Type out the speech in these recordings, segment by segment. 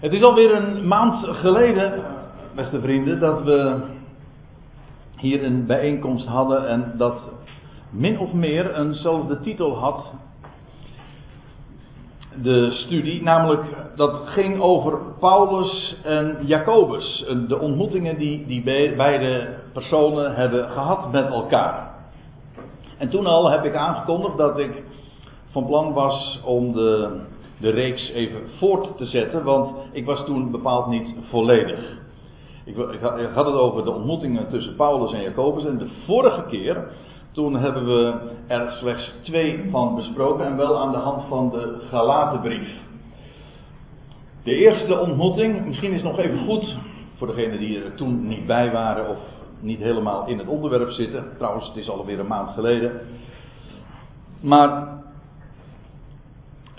Het is alweer een maand geleden, beste vrienden, dat we hier een bijeenkomst hadden en dat min of meer eenzelfde titel had. De studie, namelijk dat ging over Paulus en Jacobus. De ontmoetingen die die beide personen hebben gehad met elkaar. En toen al heb ik aangekondigd dat ik van plan was om de de reeks even voort te zetten, want ik was toen bepaald niet volledig. Ik, ik, had het over de ontmoetingen tussen Paulus en Jacobus en de vorige keer, toen hebben we er slechts twee van besproken en wel aan de hand van de Galatenbrief. De eerste ontmoeting, misschien is het nog even goed voor degenen die er toen niet bij waren of niet helemaal in het onderwerp zitten. Trouwens, het is alweer een maand geleden. Maar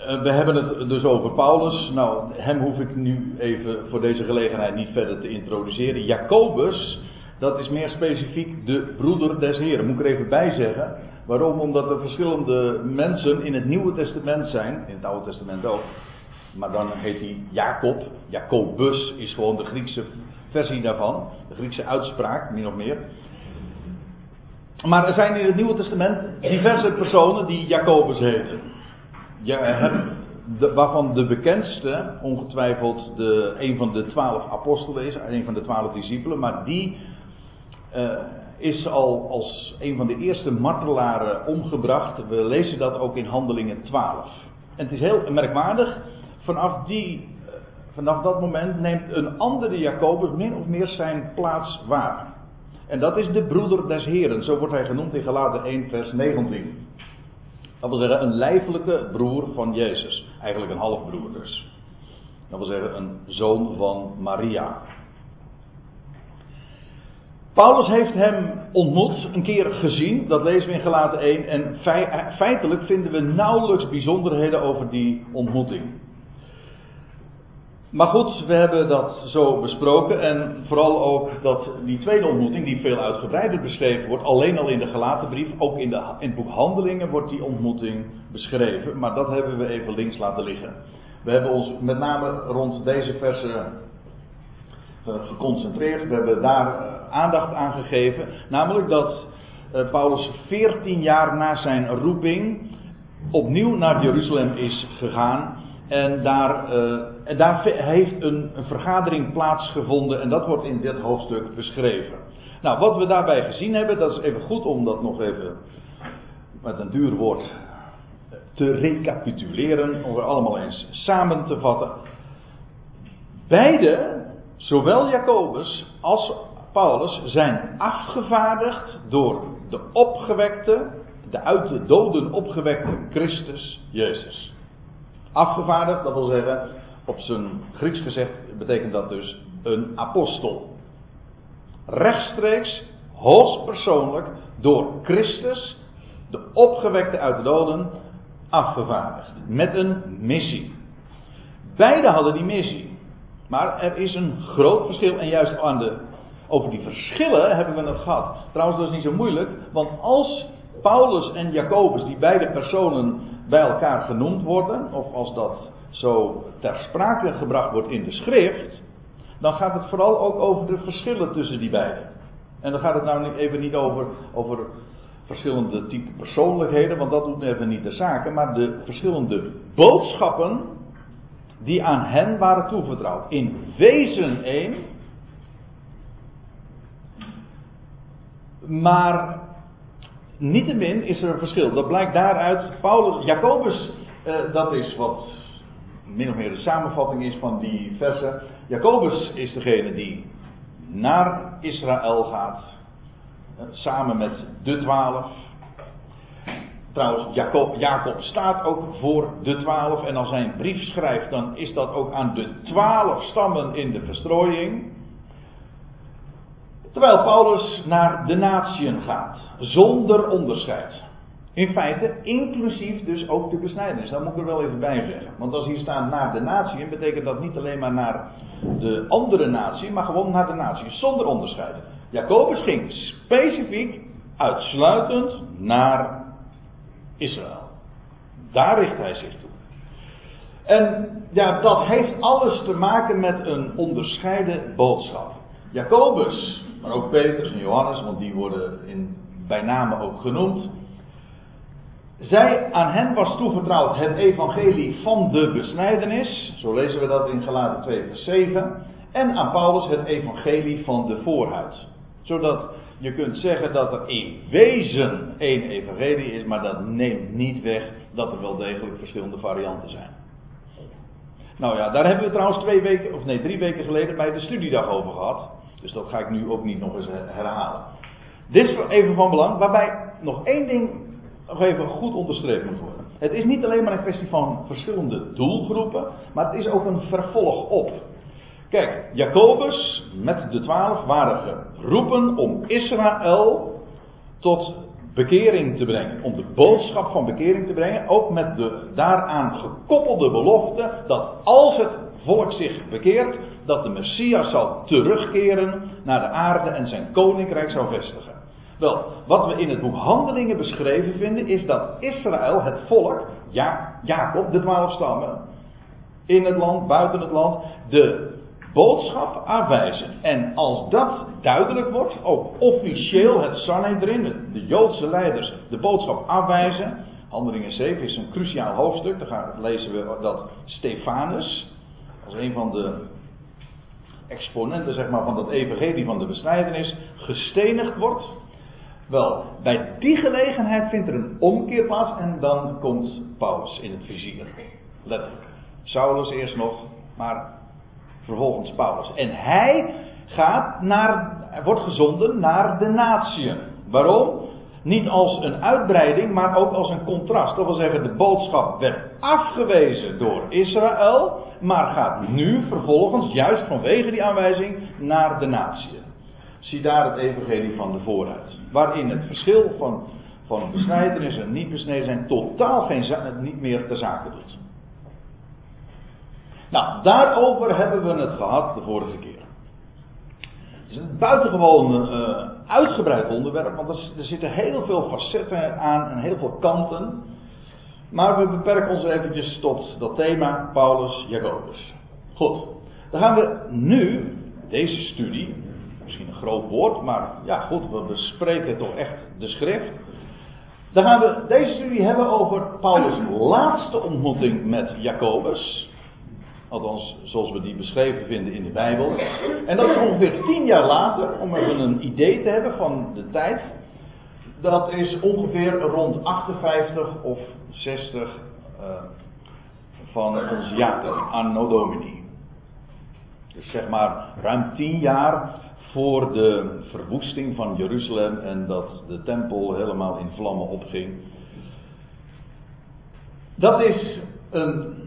we hebben het dus over Paulus. Nou, hem hoef ik nu even voor deze gelegenheid niet verder te introduceren. Jacobus, dat is meer specifiek de broeder des Heren. Moet ik er even bij zeggen. Waarom? Omdat er verschillende mensen in het Nieuwe Testament zijn, in het Oude Testament ook. Maar dan heet hij Jacob. Jacobus is gewoon de Griekse versie daarvan. De Griekse uitspraak, min of meer. Maar er zijn in het Nieuwe Testament diverse personen die Jacobus heten ja, waarvan de bekendste ongetwijfeld de, een van de twaalf apostelen is, een van de twaalf discipelen, maar die uh, is al als een van de eerste martelaren omgebracht. We lezen dat ook in Handelingen 12. En het is heel merkwaardig, vanaf, die, uh, vanaf dat moment neemt een andere Jacobus min of meer zijn plaats waar. En dat is de broeder des Heren, zo wordt hij genoemd in Galaten 1 vers 19. Dat wil zeggen een lijfelijke broer van Jezus. Eigenlijk een halfbroer dus. Dat wil zeggen een zoon van Maria. Paulus heeft hem ontmoet, een keer gezien, dat lezen we in Gelaten 1. En feitelijk vinden we nauwelijks bijzonderheden over die ontmoeting. Maar goed, we hebben dat zo besproken en vooral ook dat die tweede ontmoeting, die veel uitgebreider beschreven wordt, alleen al in de gelaten brief, ook in, de, in het boek Handelingen wordt die ontmoeting beschreven, maar dat hebben we even links laten liggen. We hebben ons met name rond deze versen eh, geconcentreerd, we hebben daar eh, aandacht aan gegeven, namelijk dat uh, Paulus 14 jaar na zijn roeping opnieuw naar Jeruzalem is gegaan en daar en daar heeft een, een, vergadering plaatsgevonden en dat wordt in dit hoofdstuk beschreven. Nou, wat we daarbij gezien hebben, dat is even goed om dat nog even met een duur woord te recapituleren, om er allemaal eens samen te vatten. Beide, zowel Jacobus als Paulus, zijn afgevaardigd door de opgewekte, de uit de doden opgewekte Christus Jezus. Afgevaardigd, dat wil zeggen, op zijn Grieks gezegd betekent dat dus een apostel. Rechtstreeks, hoogstpersoonlijk, door Christus, de opgewekte uit de doden, afgevaardigd. Met een missie. Beide hadden die missie. Maar er is een groot verschil en juist aan over die verschillen hebben we het gehad. Trouwens, dat is niet zo moeilijk, want als Paulus en Jacobus, die beide personen bij elkaar genoemd worden, of als dat zo ter sprake gebracht wordt in de schrift, dan gaat het vooral ook over de verschillen tussen die beiden. En dan gaat het nou even niet over, over verschillende type persoonlijkheden, want dat doet even niet de zaken, maar de verschillende boodschappen die aan hen waren toevertrouwd. In wezen één, maar niettemin is er een verschil. Dat blijkt daaruit, Paulus, Jacobus, eh, dat is wat min of meer de samenvatting is van die versen. Jacobus is degene die naar Israël gaat, eh, samen met de twaalf. Trouwens, Jacob, Jacob staat ook voor de twaalf. En als hij een brief schrijft, dan is dat ook aan de twaalf stammen in de verstrooiing. Terwijl Paulus naar de natieën gaat, zonder onderscheid. In feite, inclusief dus ook de besnijdenis. Dat moet ik er wel even bij zeggen. Want als hier staat naar de natie, betekent dat niet alleen maar naar de andere natie, maar gewoon naar de natie, zonder onderscheid. Jacobus ging specifiek, uitsluitend naar Israël. Daar richt hij zich toe. En ja, dat heeft alles te maken met een onderscheiden boodschap. Jacobus, maar ook Petrus en Johannes, want die worden in, bij name ook genoemd. Zij, aan hen was toevertrouwd het evangelie van de besnijdenis, zo lezen we dat in Galaten 2 vers 7. En aan Paulus het evangelie van de voorhuid. Zodat je kunt zeggen dat er in wezen één evangelie is, maar dat neemt niet weg dat er wel degelijk verschillende varianten zijn. Nou ja, daar hebben we trouwens twee weken, of nee, drie weken geleden bij de studiedag over gehad. Dus dat ga ik nu ook niet nog eens herhalen. Dit is even van belang, waarbij nog één ding nog even goed onderstreept moet worden. Het is niet alleen maar een kwestie van verschillende doelgroepen, maar het is ook een vervolg op. Kijk, Jacobus met de twaalf waren geroepen om Israël tot bekering te brengen. Om de boodschap van bekering te brengen. Ook met de daaraan gekoppelde belofte dat als het volk zich bekeert, dat de Messias zal terugkeren naar de aarde en zijn koninkrijk zou vestigen. Wel, wat we in het boek Handelingen beschreven vinden, is dat Israël, het volk, ja, Jacob, de twaalf stammen, in het land, buiten het land, de boodschap aanwijzen. En als dat duidelijk wordt, ook officieel het Sanhedrin, de Joodse leiders, de boodschap aanwijzen. Handelingen 7 is een cruciaal hoofdstuk. Daar lezen we dat Stefanus, als een van de exponenten zeg maar, van dat evangelie van de besnijdenis, gestenigd wordt. Wel, bij die gelegenheid vindt er een omkeer plaats en dan komt Paulus in het vizier. Letterlijk. Saulus eerst nog, maar vervolgens Paulus. En hij gaat naar, wordt gezonden naar de natieën. Waarom? Niet als een uitbreiding, maar ook als een contrast. Dat wil zeggen, de boodschap werd afgewezen door Israël, maar gaat nu vervolgens, juist vanwege die aanwijzing, naar de natieën. Zie daar het evangelie van de vooruit. Waarin het verschil van, van besnijdenis en niet besneden zijn totaal geen, niet meer te zaken doet. Nou, daarover hebben we het gehad de vorige keer. Het is een buitengewoon uh, uitgebreid onderwerp, want er, zitten heel veel facetten aan en heel veel kanten. Maar we beperken ons eventjes tot dat thema Paulus Jacobus. Goed, dan gaan we nu deze studie, misschien een groot woord, maar ja goed, we bespreken toch echt de schrift. Dan gaan we deze studie hebben over Paulus' laatste ontmoeting met Jacobus. Althans, zoals we die beschreven vinden in de Bijbel. En dat is ongeveer tien jaar later, om even een idee te hebben van de tijd. Dat is ongeveer rond 58 of 60 uh, eh, van ons jaar, Anno Domini. Dus zeg maar ruim tien jaar voor de verwoesting van Jeruzalem en dat de tempel helemaal in vlammen opging. Dat is een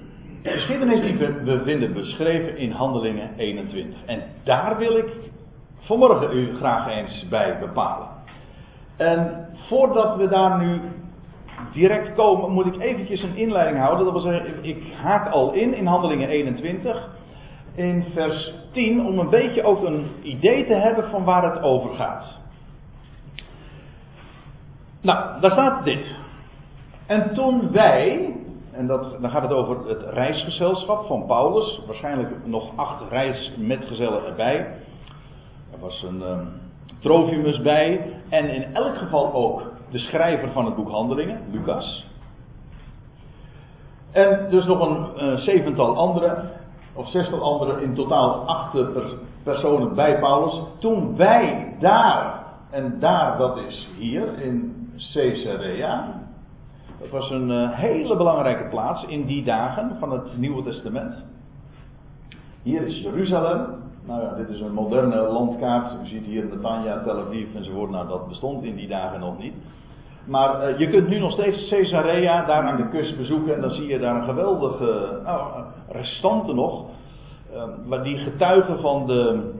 de geschiedenis die we vinden beschreven in Handelingen 21. En daar wil ik vanmorgen u graag eens bij bepalen. En voordat we daar nu direct komen, moet ik eventjes een inleiding houden. Dat wil zeggen, ik haak al in in Handelingen 21. In vers 10, om een beetje ook een idee te hebben van waar het over gaat. Nou, daar staat dit. En toen wij, en dat, dan gaat het over het reisgezelschap van Paulus. Waarschijnlijk nog acht reismetgezellen erbij. Er was een um, bij. En in elk geval ook de schrijver van het boek Handelingen, Lucas. En dus nog een uh, zevental andere, of zestal andere, in totaal acht personen bij Paulus. Toen wij daar, en daar dat is hier in Caesarea, het was een uh, hele belangrijke plaats in die dagen van het Nieuwe Testament. Hier is Jeruzalem. Nou ja, dit is een moderne landkaart. U ziet hier Netanya, Tel Aviv enzovoort. Nou, dat bestond in die dagen nog niet. Maar uh, je kunt nu nog steeds Caesarea daar aan de kust bezoeken. En dan zie je daar een geweldige nou, restanten nog. Uh, die getuigen van de,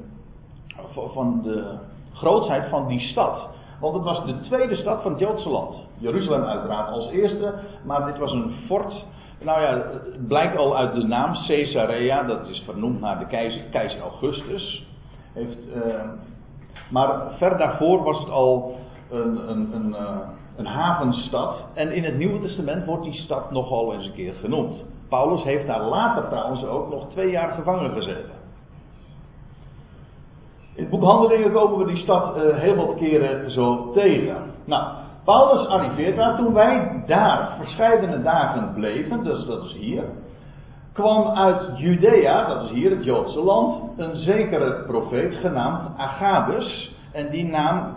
van de grootheid van die stad. Want het was de tweede stad van het Joodse land. Jeruzalem uiteraard als eerste, maar dit was een fort. Nou ja, het blijkt al uit de naam Caesarea, dat is vernoemd naar de keizer, keizer Augustus. Heeft, uh, maar ver daarvoor was het al een, een, een, uh, een havenstad. En in het Nieuwe Testament wordt die stad nogal eens een keer genoemd. Paulus heeft daar later trouwens ook nog twee jaar gevangen gezeten. In het boek Handelingen komen we die stad uh, heel wat keren zo tegen. Nou, Paulus arriveert daar toen wij daar verscheidene dagen bleven, dus dat is hier. Kwam uit Judea, dat is hier het Joodse land, een zekere profeet genaamd Agabus. En die naam,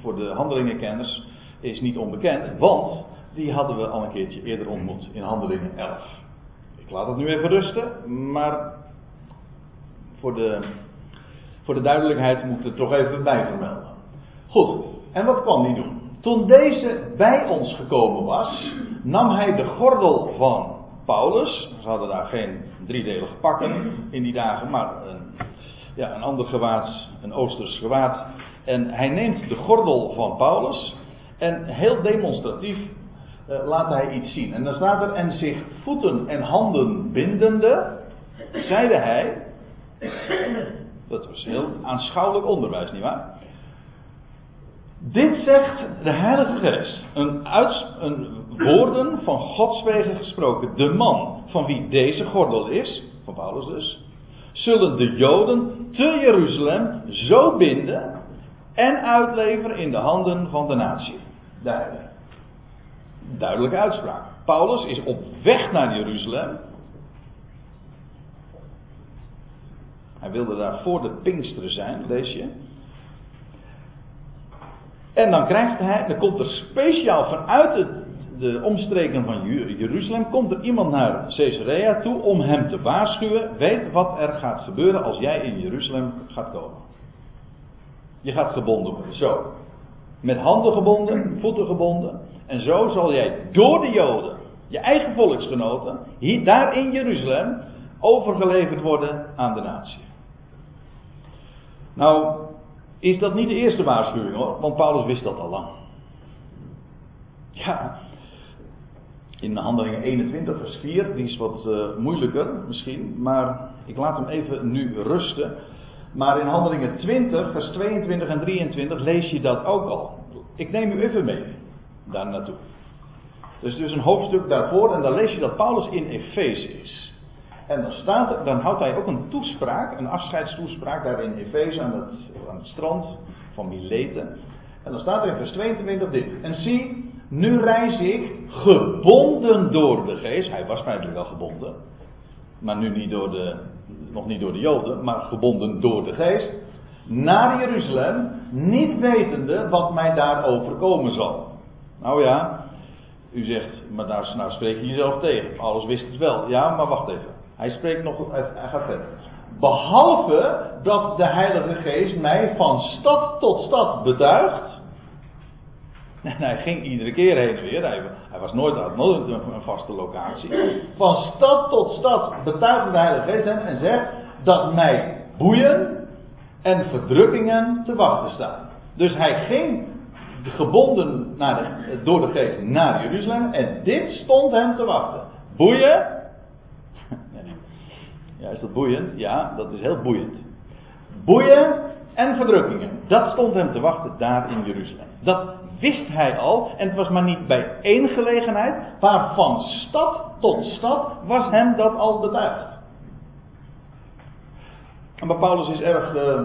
voor de handelingenkenners, is niet onbekend, want die hadden we al een keertje eerder ontmoet in Handelingen 11. Ik laat het nu even rusten, maar voor de, voor de duidelijkheid moet ik het toch even bij vermelden. Goed, en wat kwam hij doen? Toen deze bij ons gekomen was, nam hij de gordel van Paulus. Ze hadden daar geen driedelige pakken in die dagen, maar een, ja, een ander gewaad, een oosters gewaad. En hij neemt de gordel van Paulus en heel demonstratief uh, laat hij iets zien. En dan staat er, en zich voeten en handen bindende, zeide hij, dat was heel aanschouwelijk onderwijs, nietwaar? Dit zegt de Heilige Geest, een, een woorden van Gods wegen gesproken. De man van wie deze gordel is, van Paulus dus, zullen de Joden te Jeruzalem zo binden en uitleveren in de handen van de natie. Duidelijk. Duidelijke uitspraak. Paulus is op weg naar Jeruzalem. Hij wilde daar voor de Pinksteren zijn, lees je. En dan krijgt hij, dan komt er speciaal vanuit de omstreken van Jeruzalem, komt er iemand naar Caesarea toe om hem te waarschuwen. Weet wat er gaat gebeuren als jij in Jeruzalem gaat komen. Je gaat gebonden worden, zo. Met handen gebonden, voeten gebonden. En zo zal jij door de Joden, je eigen volksgenoten, hier, daar in Jeruzalem, overgeleverd worden aan de natie. Nou, is dat niet de eerste waarschuwing hoor, want Paulus wist dat al lang. Ja, in de handelingen 21 vers 4, die is wat uh, moeilijker misschien, maar ik laat hem even nu rusten. Maar in handelingen 20 vers 22 en 23 lees je dat ook al. Ik neem u even mee daar naartoe. Dus dus een hoofdstuk daarvoor en dan lees je dat Paulus in Efeze is. En dan, staat dan houdt hij ook een toespraak, een afscheidstoespraak daar in Efeze aan het, aan het strand van Mileten. En dan staat er in vers 22 dit. En zie, nu reis ik gebonden door de geest. Hij was feitelijk al gebonden. Maar nu niet door de, nog niet door de Joden, maar gebonden door de geest. Naar Jeruzalem, niet wetende wat mij daar overkomen zal. Nou ja, u zegt, maar daar, nou spreek je jezelf tegen. Alles wist het wel. Ja, maar wacht even. Hij spreekt nog, hij gaat verder. Behalve dat de Heilige Geest mij van stad tot stad betuigt. En hij ging iedere keer heen en weer. Hij, was nooit, had nooit een, vaste locatie. Van stad tot stad betuigt de Heilige Geest hem en zegt dat mij boeien en verdrukkingen te wachten staan. Dus hij ging gebonden naar door de geest naar Jeruzalem en dit stond hem te wachten. Boeien ja, is dat boeiend? Ja, dat is heel boeiend. Boeien en verdrukkingen. Dat stond hem te wachten daar in Jeruzalem. Dat wist hij al. En het was maar niet bij één gelegenheid. Maar van stad tot stad was hem dat al betuigd. Maar Paulus is erg. Uh,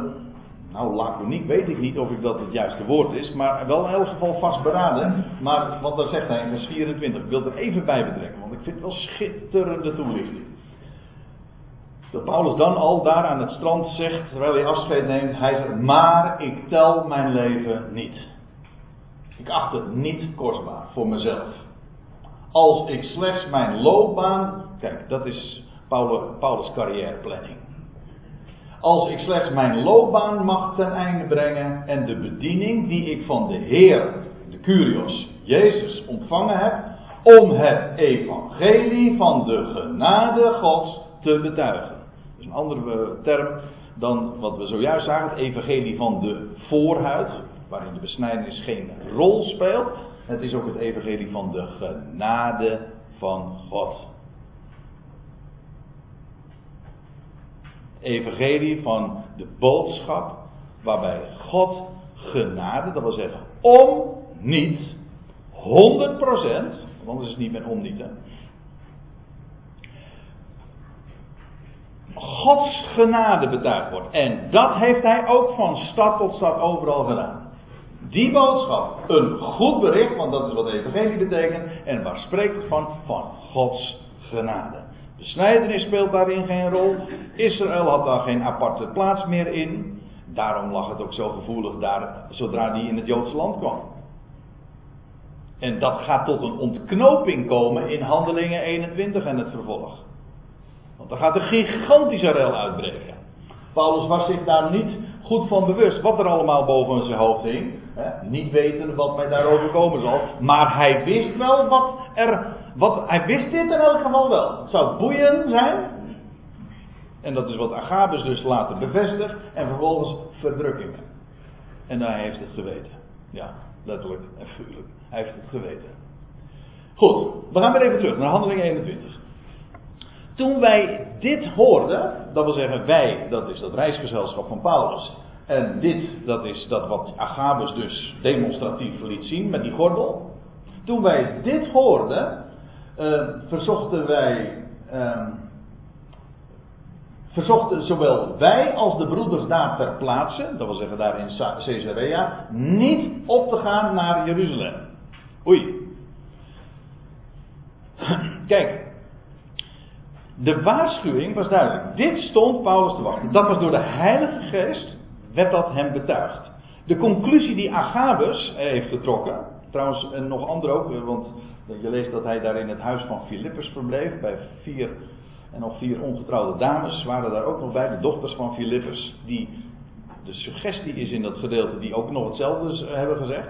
nou, laconiek weet ik niet of ik dat het juiste woord is. Maar wel in elk geval vastberaden. Maar wat dan zegt hij in vers 24. Ik wil er even bij betrekken. Want ik vind het wel schitterende toelichting. Dat Paulus dan al daar aan het strand zegt, terwijl hij afscheid neemt, hij zegt, maar ik tel mijn leven niet. Ik acht het niet kostbaar voor mezelf. Als ik slechts mijn loopbaan, kijk, dat is Paulus, Paulus carrièreplanning. Als ik slechts mijn loopbaan mag ten einde brengen en de bediening die ik van de Heer, de Curios, Jezus ontvangen heb, om het evangelie van de genade Gods te betuigen andere term dan wat we zojuist zagen, het evangelie van de voorhuid, waarin de besnijdenis geen rol speelt. Het is ook het evangelie van de genade van God. Evangelie van de boodschap waarbij God genade, dat wil zeggen om niet, 100%, want anders is het niet met om niet, hè, Gods genade betuigd wordt. En dat heeft hij ook van stad tot stad overal gedaan. Die boodschap, een goed bericht, want dat is wat evangelie betekent. En waar spreekt het van? Van Gods genade. De snijdenis speelt daarin geen rol. Israël had daar geen aparte plaats meer in. Daarom lag het ook zo gevoelig daar, zodra die in het Joodse land kwam. En dat gaat tot een ontknoping komen in Handelingen 21 en het vervolg. Want dan gaat een gigantische rel uitbreken. Paulus was zich daar niet goed van bewust wat er allemaal boven zijn hoofd hing. Niet weten wat mij daarover komen zal. Maar hij wist wel wat er. Wat, hij wist dit in elk geval wel. Het zou boeien zijn. En dat is wat Agabus dus later bevestigt. En vervolgens verdrukkingen. En hij heeft het geweten. Ja, letterlijk en figuurlijk. Hij heeft het geweten. Goed, we gaan weer even terug naar handeling 21. Toen wij dit hoorden, dat wil zeggen wij, dat is dat reisgezelschap van Paulus. En dit, dat is dat wat Agabus dus demonstratief liet zien met die gordel. Toen wij dit hoorden, uh, verzochten wij, uh, verzochten zowel wij als de broeders daar ter plaatse, dat wil zeggen daar in Caesarea, niet op te gaan naar Jeruzalem. Oei. Kijk, de waarschuwing was duidelijk. Dit stond Paulus te wachten. Dat was door de Heilige Geest, werd dat hem betuigd. De conclusie die Agabus heeft getrokken, trouwens en nog andere ook, eh, want je leest dat hij daar in het huis van Filippus verbleef, bij vier en nog vier ongetrouwde dames waren daar ook nog bij, de dochters van Filippus, die de suggestie is in dat gedeelte die ook nog hetzelfde hebben gezegd.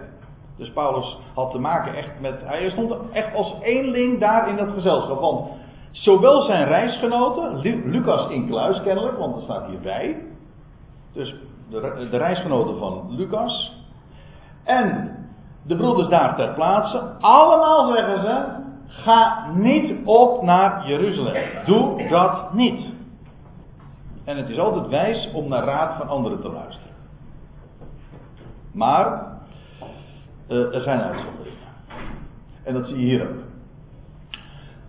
Dus Paulus had te maken echt met. Hij stond echt als eenling daar in dat gezelschap. Want zowel zijn reisgenoten, Lucas in kluis kennelijk, want er staat hier wij. Dus de, de reisgenoten van Lucas. En de broeders daar ter plaatse. Allemaal zeggen ze: ga niet op naar Jeruzalem. Doe dat niet. En het is altijd wijs om naar raad van anderen te luisteren. Maar uh, er zijn uitzonderingen. En dat zie je hier ook.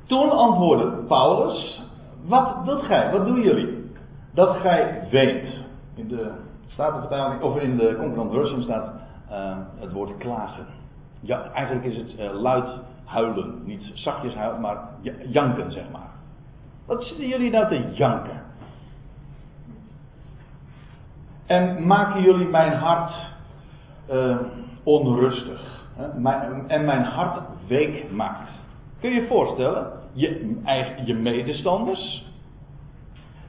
Toen antwoordde Paulus: Wat wilt gij? Wat doen jullie? Dat gij weet. In de Statenvertaling, of in de Concordant Version staat uh, het woord klagen. Ja, eigenlijk is het uh, luid huilen. Niet zachtjes huilen, maar janken, zeg maar. Wat zitten jullie nou te janken? En maken jullie mijn hart uh, onrustig. En mijn hart week maakt. Kun je je voorstellen? Je, je medestanders.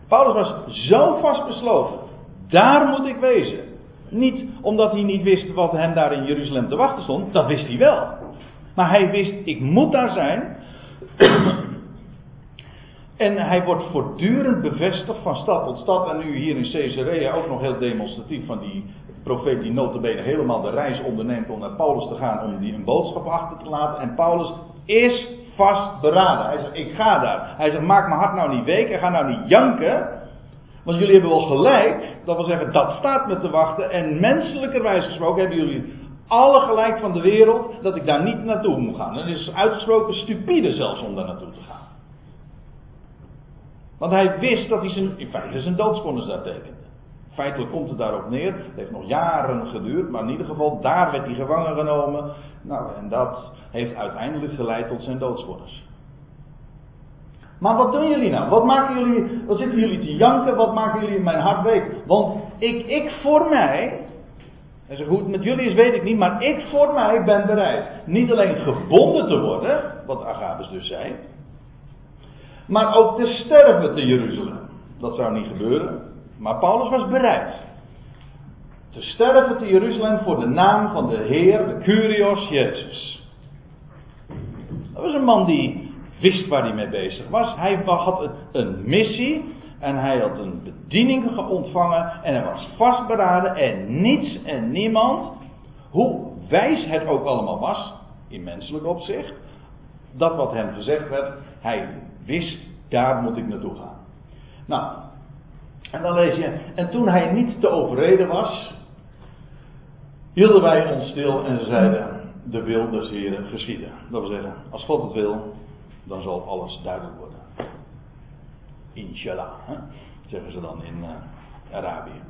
Paulus was zo vastbesloten. Daar moet ik wezen. Niet omdat hij niet wist wat hem daar in Jeruzalem te wachten stond. Dat wist hij wel. Maar hij wist, ik moet daar zijn. en hij wordt voortdurend bevestigd van stad tot stad. En nu hier in Caesarea ook nog heel demonstratief van die profeet die notabene helemaal de reis onderneemt om naar Paulus te gaan om die een boodschap achter te laten. En Paulus is vastberaden. Hij zegt, ik ga daar. Hij zegt, maak mijn hart nou niet week en ga nou niet janken. Want jullie hebben wel gelijk, dat wil zeggen, dat staat me te wachten. En menselijkerwijs gesproken hebben jullie alle gelijk van de wereld dat ik daar niet naartoe moet gaan. En het is uitgesproken stupide zelfs om daar naartoe te gaan. Want hij wist dat hij zijn, in feite zijn doodsvonnis daar tekende. Feitelijk komt het daarop neer. Het heeft nog jaren geduurd, maar in ieder geval daar werd hij gevangen genomen. Nou, en dat heeft uiteindelijk geleid tot zijn doodsvonnis. Maar wat doen jullie nou? Wat maken jullie, wat zitten jullie te janken? Wat maken jullie in mijn hart week? Want ik, ik voor mij, en zo goed met jullie is weet ik niet, maar ik voor mij ben bereid. Niet alleen gebonden te worden, wat Agabus dus zei, maar ook te sterven te Jeruzalem. Dat zou niet gebeuren. Maar Paulus was bereid te sterven te Jeruzalem voor de naam van de Heer, de Curios Jezus. Dat was een man die wist waar hij mee bezig was. Hij had een missie en hij had een bediening ontvangen en hij was vastberaden en niets en niemand, hoe wijs het ook allemaal was, in menselijk opzicht, dat wat hem gezegd werd, hij wist, daar moet ik naartoe gaan. Nou, en dan lees je, en toen hij niet te overreden was, hielden wij ons stil en zeiden, de wil des Heren geschieden. Dat wil zeggen, als God het wil, dan zal alles duidelijk worden. Inshallah. Zeggen ze dan in uh, Arabië.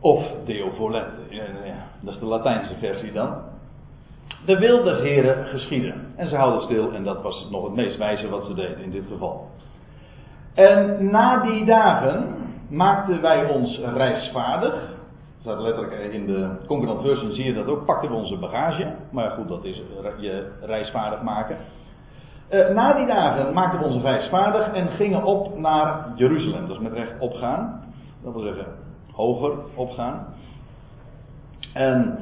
Of Deo volente, ja, dat is de Latijnse versie dan. De wil des Heren geschieden. En ze houden stil en dat was nog het meest wijze wat ze deden in dit geval. En na die dagen maakten wij ons reisvaardig. Staat letterlijk in de concurrent version zie je dat ook. Pakten we onze bagage. Maar goed, dat is je reisvaardig maken. Uh, na die dagen maakten we onze reisvaardig en gingen op naar Jeruzalem. Dat is met recht opgaan. Dat wil zeggen hoger opgaan. En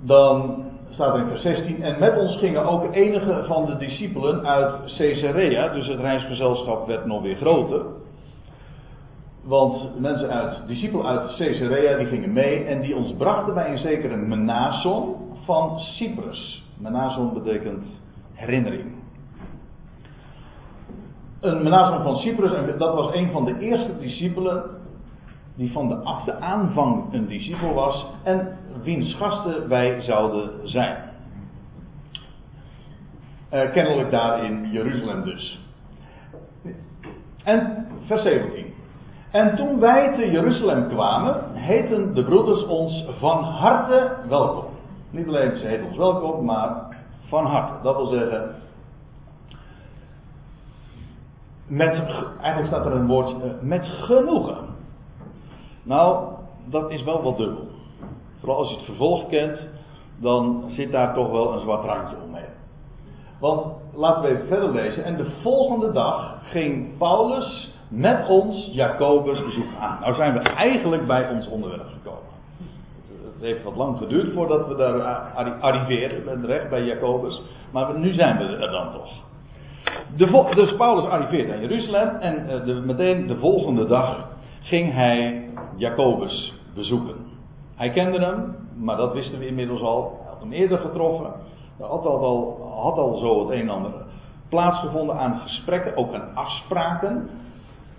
dan staat in vers 16. En met ons gingen ook enige van de discipelen uit Caesarea. Dus het reisgezelschap werd nog weer groter. Want mensen uit, discipelen uit Caesarea, die gingen mee. En die ons brachten bij een zekere Menason van Cyprus. Menason betekent herinnering. Een Menason van Cyprus, en dat was een van de eerste discipelen die van de, de aanvang een discipel was en wiens gasten wij zouden zijn. Uh, kennelijk daar in Jeruzalem dus. En vers 17. En toen wij te Jeruzalem kwamen, heten de broeders ons van harte welkom. Niet alleen ze heten ons welkom, maar van harte. Dat wil zeggen, met, eigenlijk staat er een woord, uh, met genoegen. Nou, dat is wel wat dubbel. Vooral als je het vervolg kent, dan zit daar toch wel een zwart randje omheen. Want laten we even verder lezen. En de volgende dag ging Paulus met ons Jacobus bezoek aan. Nou zijn we eigenlijk bij ons onderwerp gekomen. Het heeft wat lang geduurd voordat we daar arriveerden, recht bij Jacobus. Maar nu zijn we er dan toch. De, dus Paulus arriveert aan Jeruzalem en eh, de, meteen de volgende dag ging hij Jacobus bezoeken. Hij kende hem, maar dat wisten we inmiddels al. Hij had hem eerder getroffen. Er had al, had al zo het een en ander plaatsgevonden aan gesprekken, ook aan afspraken.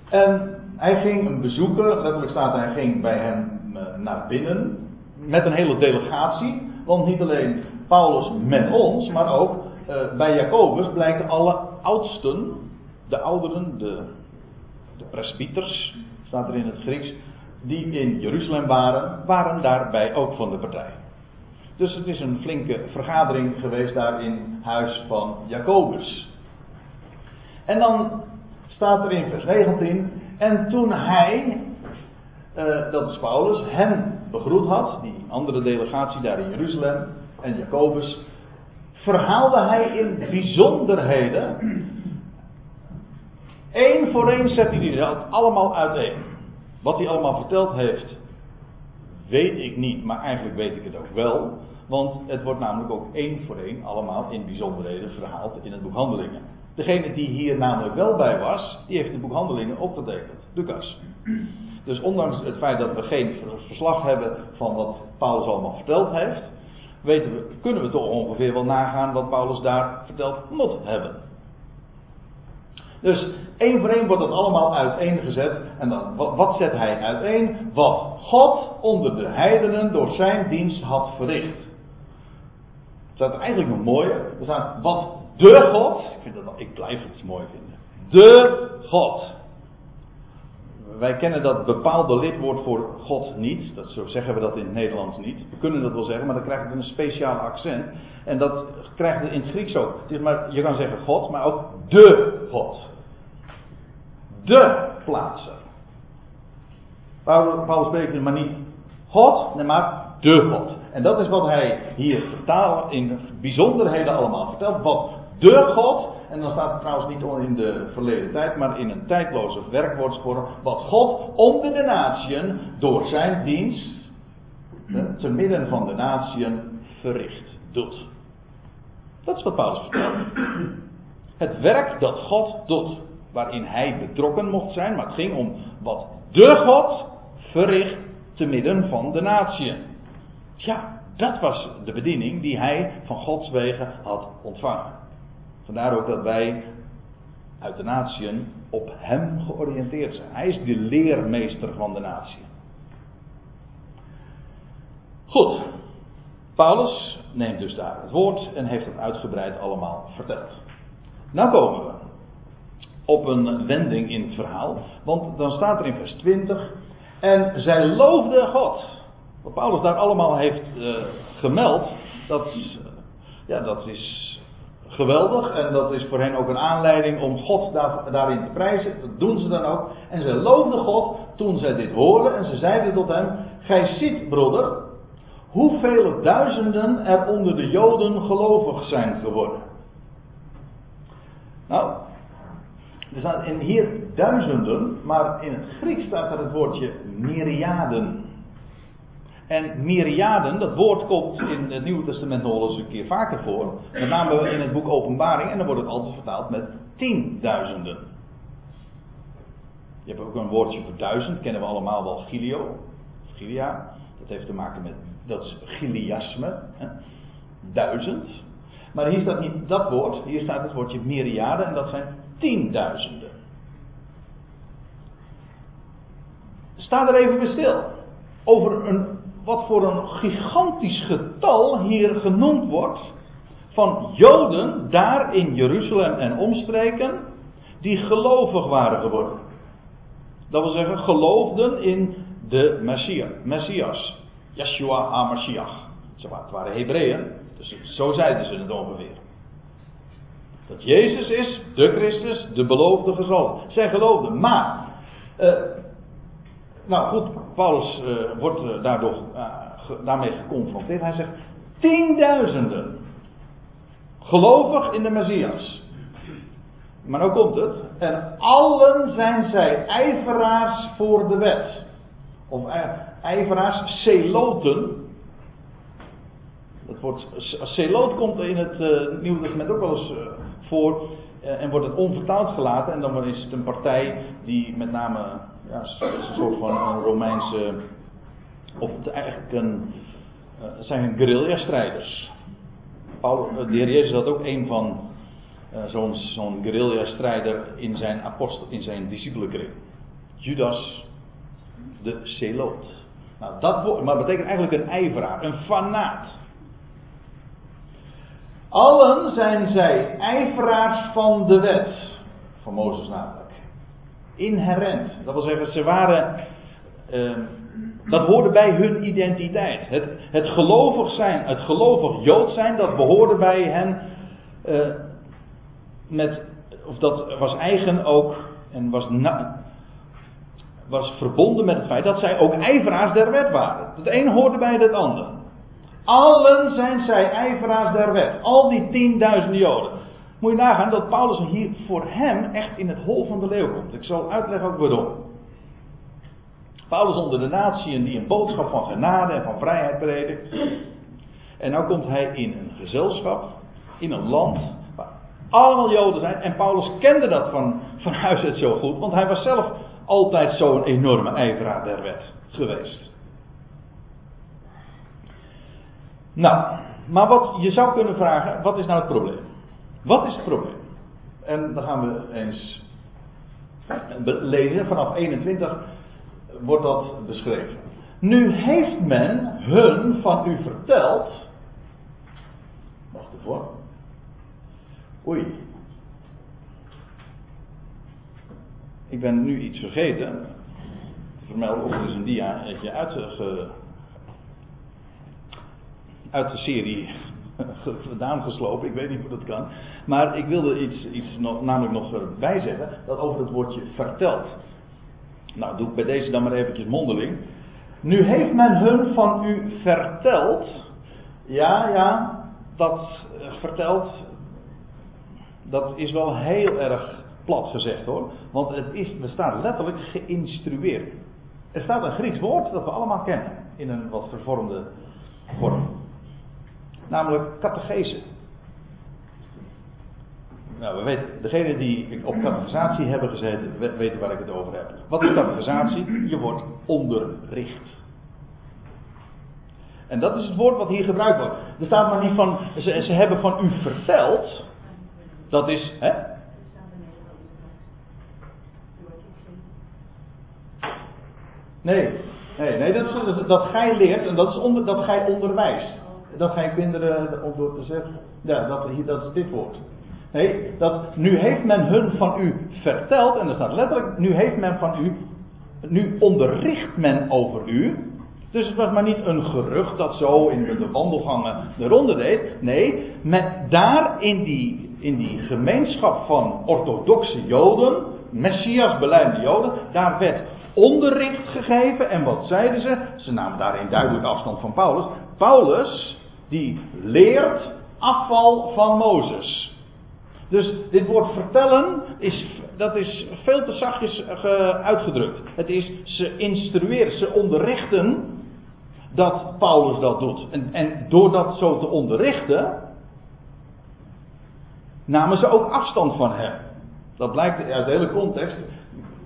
En hij ging hem bezoeken, letterlijk staat hij ging bij hem eh, naar binnen. Met een hele delegatie. Want niet alleen Paulus met ons, maar ook uh, bij Jacobus blijken alle oudsten, de ouderen, de, de presbyters, staat er in het Grieks, die in Jeruzalem waren, waren daarbij ook van de partij. Dus het is een flinke vergadering geweest daar in huis van Jacobus. En dan staat er in vers 19, en toen hij, uh, dat is Paulus, hen begroet had, die andere delegatie daar in Jeruzalem, en Jacobus, verhaalde hij in bijzonderheden. Eén voor één zet hij die allemaal uiteen. Wat hij allemaal verteld heeft, weet ik niet, maar eigenlijk weet ik het ook wel. Want het wordt namelijk ook één voor één allemaal in bijzonderheden verhaald in het boek Handelingen. Degene die hier namelijk wel bij was, die heeft het boek Handelingen opgetekend. Lucas. Dus ondanks het feit dat we geen verslag hebben van wat Paulus allemaal verteld heeft, weten we, kunnen we toch ongeveer wel nagaan wat Paulus daar verteld moet hebben. Dus één voor één wordt dat allemaal uiteengezet. En dan, wat zet hij uiteen? Wat God onder de heidenen door zijn dienst had verricht. Er staat eigenlijk nog mooier. Er staat wat de God. Ik, vind dat, ik blijf het mooi vinden. De God. Wij kennen dat bepaalde lidwoord voor God niet. Dat, zo zeggen we dat in het Nederlands niet. We kunnen dat wel zeggen, maar dan krijgt het een speciaal accent. En dat krijgt het in het Grieks ook. maar, je kan zeggen God, maar ook de God de plaatser. Paulus spreekt maar niet God, maar de God. En dat is wat hij hier vertaalt, in bijzonderheden allemaal vertelt. Wat de God, en dan staat het trouwens niet in de verleden tijd, maar in een tijdloze werkwoordsvorm. Wat God onder de natieën door zijn dienst, te midden van de natieën, verricht, doet. Dat is wat Paulus vertelt. Het werk dat God doet waarin hij betrokken mocht zijn, maar het ging om wat de God verricht te midden van de natieën. Ja, dat was de bediening die hij van Gods wegen had ontvangen. Vandaar ook dat wij uit de natieën op hem georiënteerd zijn. Hij is de leermeester van de natie. Goed, Paulus neemt dus daar het woord en heeft het uitgebreid allemaal verteld. Nou komen we op een wending in het verhaal. Want dan staat er in vers 20. En zij loofde God. Wat Paulus daar allemaal heeft uh, gemeld. Dat, ja, dat is geweldig. En dat is voor hen ook een aanleiding om God daar, daarin te prijzen. Dat doen ze dan ook. En ze loofden God toen zij dit hoorden. En ze zeiden tot hem: Gij ziet, broeder, hoeveel duizenden er onder de Joden gelovig zijn geworden. Nou, er staan in hier duizenden, maar in het Grieks staat er het woordje myriaden. En myriaden, dat woord komt in het Nieuwe Testament nog eens een keer vaker voor. Met name in het boek Openbaring, en dan wordt het altijd vertaald met tienduizenden. Je hebt ook een woordje voor duizend, kennen we allemaal wel Gilio, Gilia. Dat heeft te maken met, dat is Giliasme, hè? duizend. Maar hier staat niet dat woord, hier staat het woordje myriaden en dat zijn tienduizenden. Sta er even bij stil. Over een wat voor een gigantisch getal hier genoemd wordt van Joden daar in Jeruzalem en omstreken die gelovig waren geworden. Dat wil zeggen, geloofden in de Messias, Messias Yeshua HaMashiach. Het waren Hebreeën, dus zo zeiden ze het ongeveer. Dat Jezus is de Christus, de beloofde gezalfde. Zij geloofden, maar uh, nou goed, Paulus uh, wordt uh, daardoor, uh, daarmee geconfronteerd. Hij zegt: tienduizenden gelovig in de Messias. Maar nou komt het. En allen zijn zij ijveraars voor de wet. Of ijveraars, celoten. Dat woord celoot komt in het Nieuwe Testament ook wel eens voor. en wordt het onvertaald gelaten. En dan is het een partij die met name ja, een soort van een Romeinse, of eigenlijk een, uh, zijn guerrilla-strijders. Eh, de heer Jezus had ook een van zo'n zo'n guerrilla-strijder in zijn apostel, in zijn discipelenkring. Judas de Celoot. Nou, dat woord, maar betekent eigenlijk een ijveraar, een fanaat. Allen zijn zij ijveraars van de wet. Van Mozes namelijk inherent. Dat wil zeggen, ze waren. Uh, dat hoorde bij hun identiteit. Het, het gelovig zijn, het gelovig Jood zijn, dat behoorde bij hen. Uh, met, of dat was eigen ook. En was, was verbonden met het feit dat zij ook ijveraars der wet waren. Het een hoorde bij het ander. Allen zijn zij ijveraars der wet. Al die tienduizenden Joden. Moet je nagaan dat Paulus hier voor hem echt in het hol van de leeuw komt. Ik zal uitleggen ook waarom. Paulus onder de natieën die een boodschap van genade en van vrijheid predikt. En nu komt hij in een gezelschap, in een land waar allemaal Joden zijn. En Paulus kende dat van, van huis uit zo goed, want hij was zelf altijd zo'n enorme ijveraar der wet geweest. Nou, maar wat je zou kunnen vragen, wat is nou het probleem? Wat is het probleem? En dan gaan we eens lezen. Vanaf 21 wordt dat beschreven. Nu heeft men hun van u verteld. Wacht ervoor. Oei. Ik ben nu iets vergeten. Vermeld of er is een dia uitge, uit de serie vandaan geslopen. Ik weet niet hoe dat kan. Maar ik wilde iets, iets nog, namelijk nog bijzeggen. Dat over het woordje verteld. Nou, doe ik bij deze dan maar eventjes mondeling. Nu heeft men hun van u verteld. Ja, ja, dat uh, verteld. Dat is wel heel erg plat gezegd hoor. Want het is, er staat letterlijk geïnstrueerd. Er staat een Grieks woord dat we allemaal kennen. In een wat vervormde vorm. Namelijk catechese. Nou, we weten, degenen die op catechisatie hebben gezeten, weten waar ik het over heb. Wat is catechisatie? Je wordt onderricht. En dat is het woord wat hier gebruikt wordt. Er staat maar niet van, ze, ze hebben van u verteld. Dat is, hè? Nee, nee, nee, dat, is, dat, dat gij leert en dat is onder, dat gij onderwijst. Dat gij kinderen, om door te zeggen, ja, dat, dat is dit woord. Nee, dat nu heeft men hun van u verteld, en er staat letterlijk, nu heeft men van u, nu onderricht men over u. Dus het was maar niet een gerucht dat zo in de wandelgangen de ronde deed. Nee, met, daar in die, in die gemeenschap van orthodoxe Joden, Messias beleidende Joden, daar werd onderricht gegeven. En wat zeiden ze? Ze namen daarin duidelijk afstand van Paulus. Paulus, die leert afval van Mozes. Dus dit woord vertellen, is, dat is veel te zachtjes uitgedrukt. Het is ze instrueren, ze onderrichten dat Paulus dat doet. En, en door dat zo te onderrichten, namen ze ook afstand van hem. Dat blijkt uit de hele context.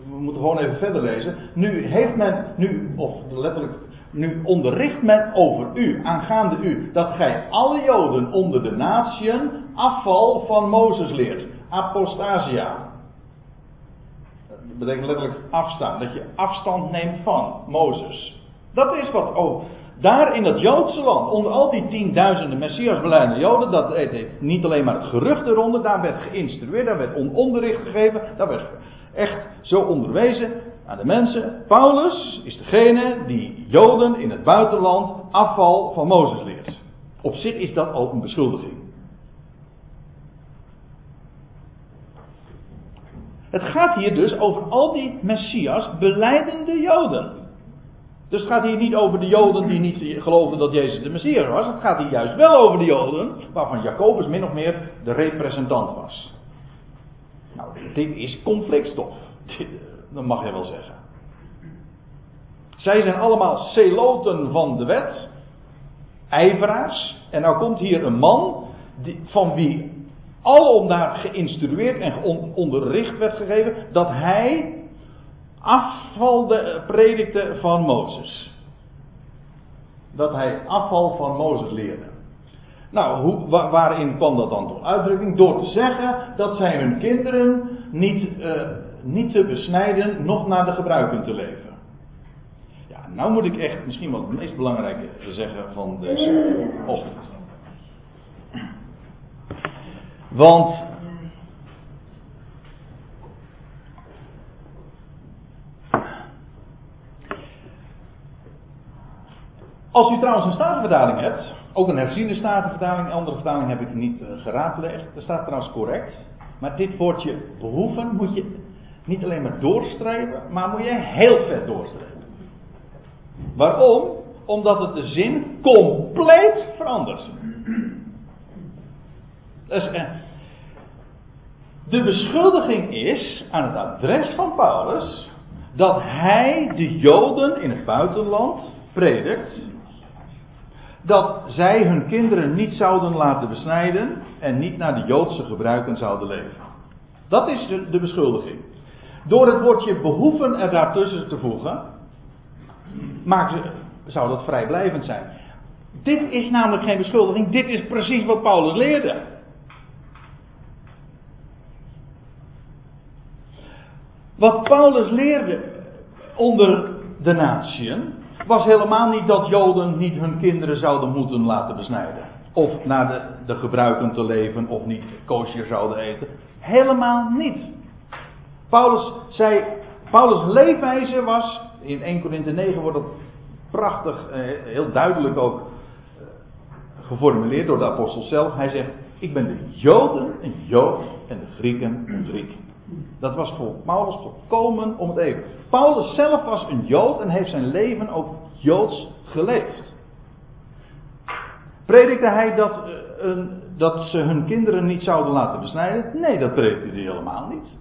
We moeten gewoon even verder lezen. Nu heeft men, nu, of letterlijk, nu onderricht men over u, aangaande u, dat gij alle Joden onder de natieën afval van Mozes leert. Apostasia. Dat betekent letterlijk afstaan. Dat je afstand neemt van Mozes. Dat is wat, oh, daar in dat Joodse land, onder al die tienduizenden Messias beleidende Joden, dat deed niet alleen maar het gerucht eronder, daar werd geïnstrueerd, daar werd onderricht gegeven, daar werd echt zo onderwezen aan de mensen. Paulus is degene die Joden in het buitenland afval van Mozes leert. Op zich is dat al een beschuldiging. Het gaat hier dus over al die Messias beleidende Joden. Dus het gaat hier niet over de Joden die niet geloofden dat Jezus de Messias was. Het gaat hier juist wel over de Joden waarvan Jacobus min of meer de representant was. Nou, dit is conflictstof. Dat mag je wel zeggen. Zij zijn allemaal celoten van de wet. Ijveraars. En nou komt hier een man die, van wie alom daar geïnstrueerd en onderricht werd gegeven dat hij afval de, predikte van Mozes. Dat hij afval van Mozes leerde. Nou, hoe, waarin kwam dat dan tot uitdrukking? Door te zeggen dat zij hun kinderen niet, uh, niet te besnijden, nog naar de gebruiken te leven. Ja, nou moet ik echt misschien wel het meest belangrijke zeggen van deze ochtend. Want Als u trouwens een statenvertaling hebt, ook een herziende statenvertaling, een andere vertaling heb ik niet uh, geraadpleegd, dat staat trouwens correct. Maar dit woordje behoeven moet je niet alleen maar doorstrepen, maar moet je heel ver doorstrepen. Waarom? Omdat het de zin compleet verandert. Dus, uh, de beschuldiging is aan het adres van Paulus dat hij de Joden in het buitenland predikt dat zij hun kinderen niet zouden laten besnijden en niet naar de Joodse gebruiken zouden leven. Dat is de, de beschuldiging. Door het woordje behoeven er daartussen te voegen, ze, zou dat vrijblijvend zijn. Dit is namelijk geen beschuldiging, dit is precies wat Paulus leerde. Wat Paulus leerde onder de natieën, was helemaal niet dat Joden niet hun kinderen zouden moeten laten besnijden. Of naar de, de gebruiken te leven, of niet koosje zouden eten. Helemaal niet. Paulus zei, Paulus' leefwijze was, in 1 Korinthe 9 wordt dat prachtig, eh, heel duidelijk ook eh, geformuleerd door de apostel zelf. Hij zegt, ik ben de Joden een Jood en de Grieken een Griek. Dat was voor Paulus volkomen om het even. Paulus zelf was een Jood en heeft zijn leven ook Joods geleefd. Predikte hij dat, een, dat ze hun kinderen niet zouden laten besnijden? Nee, dat predikte hij helemaal niet.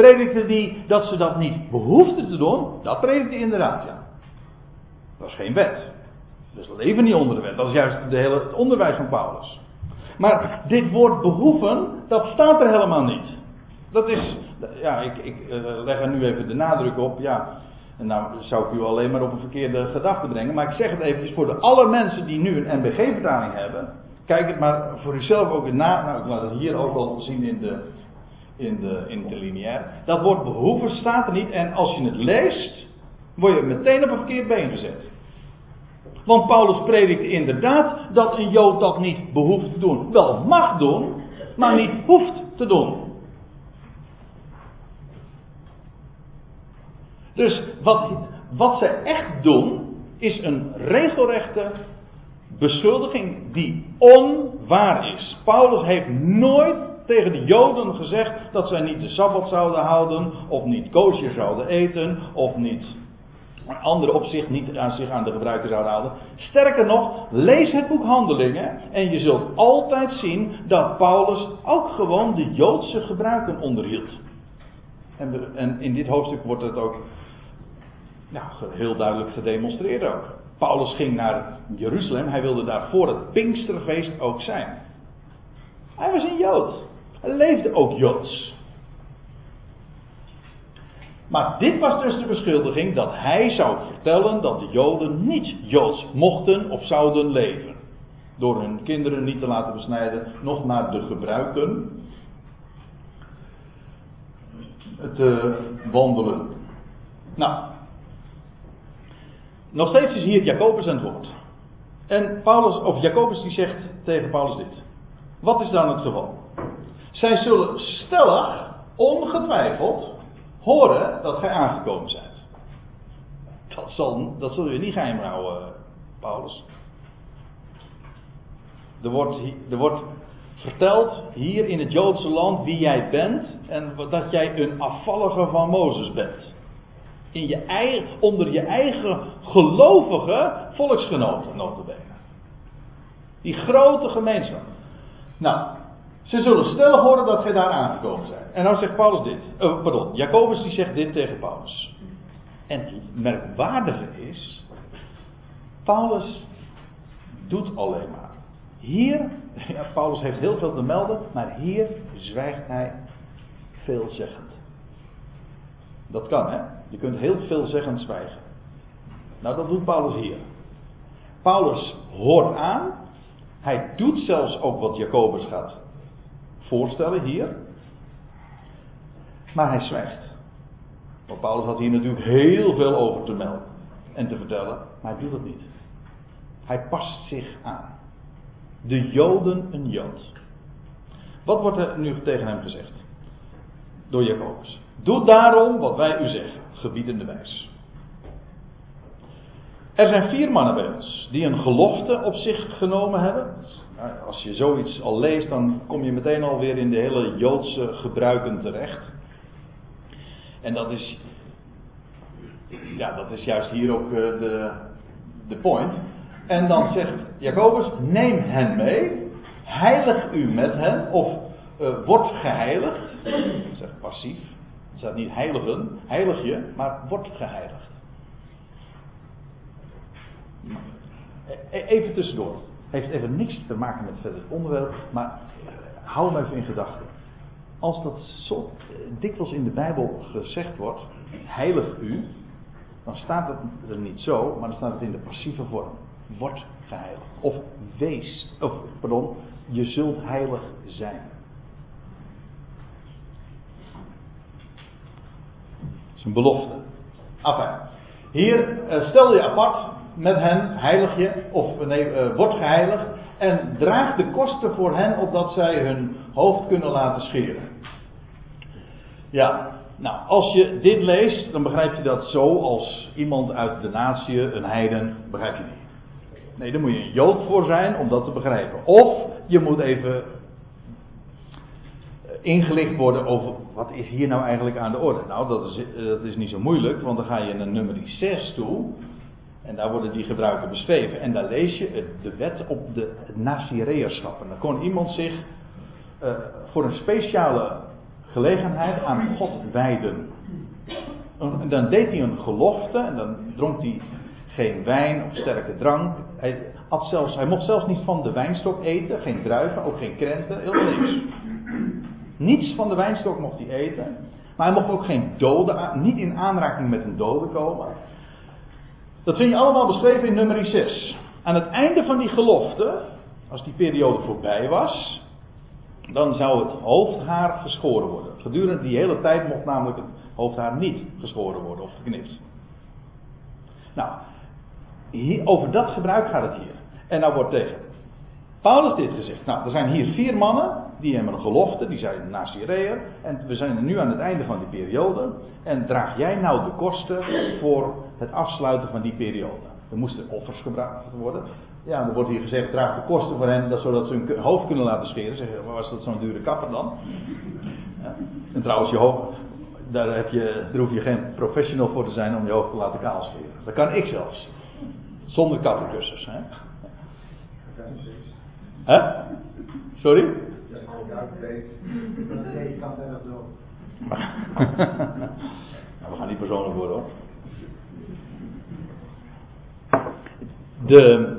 Predikte hij dat ze dat niet behoefden te doen? Dat predikte hij inderdaad, ja. Dat is geen wet. Dus leven niet onder de wet. Dat is juist de hele, het onderwijs van Paulus. Maar dit woord behoeven, dat staat er helemaal niet. Dat is, ja, ik, ik uh, leg er nu even de nadruk op. Ja, en nou zou ik u alleen maar op een verkeerde gedachte brengen. Maar ik zeg het eventjes voor de alle mensen die nu een NBG-vertaling hebben. Kijk het maar voor uzelf ook na. Nou, ik laat het hier ook al zien in de, in de, in de lineair. Dat woord behoeven staat er niet. En als je het leest, word je meteen op een verkeerd been gezet. Want Paulus predikt inderdaad dat een Jood dat niet behoeft te doen. Wel mag doen, maar niet hoeft te doen. Dus wat, wat ze echt doen, is een regelrechte beschuldiging die onwaar is. Paulus heeft nooit tegen de Joden gezegd dat zij niet de Sabbat zouden houden, of niet koosje zouden eten, of niet andere opzicht niet aan zich aan de gebruiken zouden houden. Sterker nog, lees het boek Handelingen en je zult altijd zien dat Paulus ook gewoon de Joodse gebruiken onderhield. En, en in dit hoofdstuk wordt het ook heel duidelijk gedemonstreerd ook. Paulus ging naar Jeruzalem, hij wilde daar voor het Pinksterfeest ook zijn. Hij was een Jood. Hij leefde ook Joods. Maar dit was dus de beschuldiging dat hij zou vertellen dat de Joden niet Joods mochten of zouden leven. Door hun kinderen niet te laten besnijden, nog naar de gebruiken te wandelen. Nou, nog steeds is hier Jacobus aan het woord. En Paulus, of Jacobus die zegt tegen Paulus dit. Wat is dan het geval? Zij zullen stellig, ongetwijfeld, horen dat gij aangekomen zijt. Dat, zal, dat je niet geheim houden, Paulus. Er wordt, er wordt verteld hier in het Joodse land wie jij bent en dat jij een afvallige van Mozes bent. In je eigen, onder je eigen gelovige volksgenoten, notabene. Die grote gemeenschap. Nou, ze zullen stellig horen dat gij daar aangekomen bent. En dan zegt Paulus dit. Uh, pardon, Jacobus die zegt dit tegen Paulus. En het merkwaardige is, Paulus doet alleen maar. Hier, ja, Paulus heeft heel veel te melden, maar hier zwijgt hij veelzeggend. Dat kan, hè? Je kunt heel veelzeggend zwijgen. Nou, dat doet Paulus hier. Paulus hoort aan. Hij doet zelfs ook wat Jacobus gaat voorstellen hier. Maar hij zwijgt. Want Paulus had hier natuurlijk heel veel over te melden en te vertellen, maar hij doet het niet. Hij past zich aan. De Joden een Jood. Wat wordt er nu tegen hem gezegd? Door Jacobus. Doe daarom wat wij u zeggen, gebiedende wijs. Er zijn vier mannen bij ons die een gelofte op zich genomen hebben. Als je zoiets al leest, dan kom je meteen alweer in de hele Joodse gebruiken terecht. En dat is, ja, dat is juist hier ook eh, de, de point. En dan zegt Jacobus: neem hen mee, heilig u met hen, of uh, word geheiligd. Dat zegt passief. Het staat niet heiligen, heilig je, maar word geheiligd. E-, even tussendoor. Heeft even niks te maken met verder onderwerp, maar hou hem even in gedachten. Als dat zo dikwijls in de Bijbel gezegd wordt, heilig u, dan staat het er niet zo, maar dan staat het in de passieve vorm. Word geheiligd. Of wees, of pardon, je zult heilig zijn. Dat is een belofte. Enfin, hier uh, stel je apart met hen, heilig je, of nee, uh, word geheiligd. En draag de kosten voor hen opdat zij hun hoofd kunnen laten scheren. Ja, nou, als je dit leest, dan begrijp je dat zo als iemand uit de natie, een heiden, begrijp je niet. Nee, daar moet je een jood voor zijn om dat te begrijpen. Of je moet even eh, ingelicht worden over wat is hier nou eigenlijk aan de orde. Nou, dat is, eh, dat is niet zo moeilijk, want dan ga je naar nummer 6 toe. En daar worden die gebruiken beschreven. En daar lees je de wet op de nazireërschap. En dan kon iemand zich uh, voor een speciale gelegenheid aan God wijden. En dan deed hij een gelofte en dan dronk hij geen wijn of sterke drank. Hij, had zelfs, hij mocht zelfs niet van de wijnstok eten, geen druiven, ook geen krenten, helemaal niks. Niets van de wijnstok mocht hij eten. Maar hij mocht ook geen doden, niet in aanraking met een dode komen. Dat vind je allemaal beschreven in nummer 6. Aan het einde van die gelofte, als die periode voorbij was, dan zou het hoofdhaar geschoren worden. Gedurende die hele tijd mocht namelijk het hoofdhaar niet geschoren worden of geknipt. Nou, hier, over dat gebruik gaat het hier. En nou wordt tegen Paulus dit gezegd. Nou, er zijn hier vier mannen die hebben een gelofte, die zijn Syrië. En we zijn nu aan het einde van die periode. En draag jij nou de kosten voor het afsluiten van die periode? Er moesten offers gebracht worden. Ja, er wordt hier gezegd, draag de kosten voor hen, dat, zodat ze hun hoofd kunnen laten scheren. Zeggen, was dat zo'n dure kapper dan? Ja. En trouwens, je hoofd, daar, heb je, hoef je geen professional voor te zijn om je hoofd te laten kaalscheren. Dat kan ik zelfs. Zonder kapperkussens. Hè? Hè? Sorry? nou, we gaan niet persoonlijk worden hoor. De,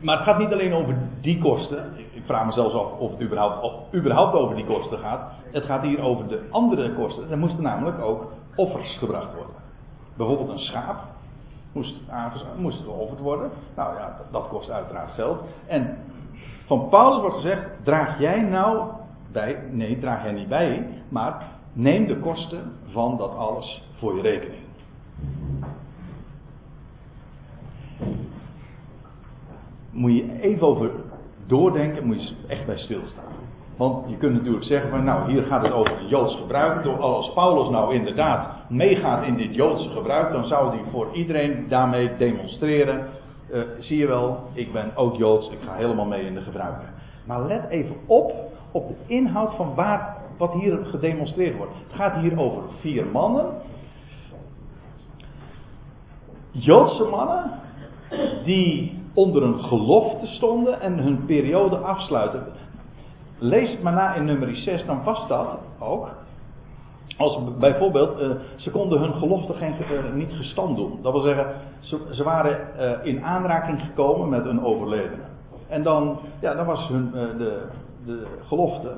maar het gaat niet alleen over die kosten. Ik vraag me zelfs af of het überhaupt, of überhaupt over die kosten gaat. Het gaat hier over de andere kosten. Er moesten namelijk ook offers gebracht worden. Bijvoorbeeld een schaap moest, moest geofferd worden. Nou ja, dat kost uiteraard geld. En van Paulus wordt gezegd: draag jij nou bij, nee, draag jij niet bij, maar neem de kosten van dat alles voor je rekening. Moet je even over doordenken, moet je echt bij stilstaan. Want je kunt natuurlijk zeggen van nou hier gaat het over een Joods gebruik. Als Paulus nou inderdaad meegaat in dit Joodse gebruik, dan zou hij voor iedereen daarmee demonstreren. Uh, zie je wel, ik ben ook Joods, ik ga helemaal mee in de gebruiken. Maar let even op op de inhoud van waar, wat hier gedemonstreerd wordt. Het gaat hier over vier mannen. Joodse mannen die onder een gelofte stonden en hun periode afsluiten. Lees het maar na in nummer 6, dan was dat ook. Als bijvoorbeeld, uh, ze konden hun gelofte geen, uh, niet gestand doen. Dat wil zeggen, ze, waren uh, in aanraking gekomen met een overledene. En dan, ja, dan was hun, de, de gelofte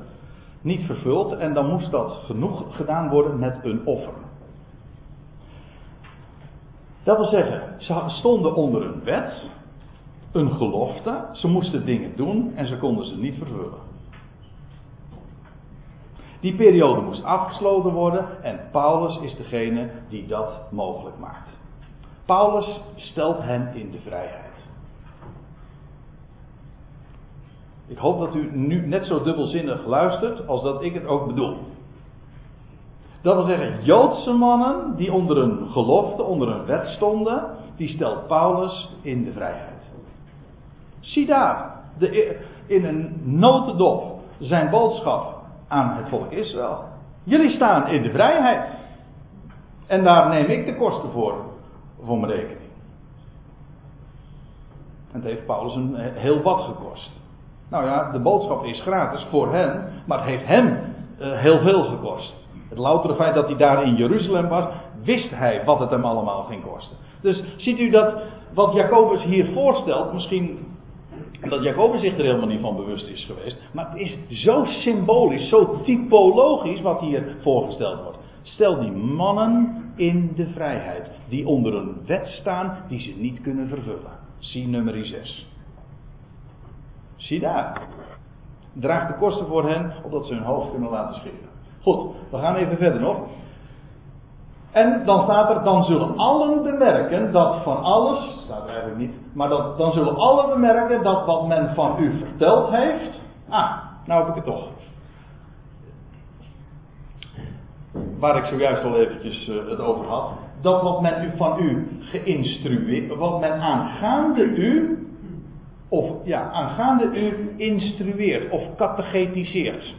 niet vervuld. En dan moest dat genoeg gedaan worden met een offer. Dat wil zeggen, ze stonden onder een wet, een gelofte. Ze moesten dingen doen en ze konden ze niet vervullen. Die periode moest afgesloten worden en Paulus is degene die dat mogelijk maakt. Paulus stelt hen in de vrijheid. Ik hoop dat u nu net zo dubbelzinnig luistert als dat ik het ook bedoel. Dat wil zeggen, Joodse mannen die onder een gelofte, onder een wet stonden, die stelt Paulus in de vrijheid. Zie daar, de, in een notendop zijn boodschap aan het volk Israël. Jullie staan in de vrijheid. En daar neem ik de kosten voor, voor mijn rekening. En het heeft Paulus een heel wat gekost. Nou ja, de boodschap is gratis voor hen, maar het heeft hem uh, heel veel gekost. Het loutere feit dat hij daar in Jeruzalem was, wist hij wat het hem allemaal ging kosten. Dus ziet u dat wat Jacobus hier voorstelt, misschien dat Jacobus zich er helemaal niet van bewust is geweest. Maar het is zo symbolisch, zo typologisch wat hier voorgesteld wordt. Stel die mannen in de vrijheid. Die onder een wet staan die ze niet kunnen vervullen. Zie nummer 6. Zie daar. Draag de kosten voor hen, opdat ze hun hoofd kunnen laten scheren. Goed, we gaan even verder nog. En dan staat er, dan zullen allen bemerken dat van alles, staat niet, maar dan zullen allen bemerken dat wat men van u verteld heeft, ah, nou heb ik het toch. Waar ik zojuist al eventjes uh, het over had, dat wat men u van u geïnstrueerd, wat men aangaande u, of ja, aangaande u instrueert of catechetiseert.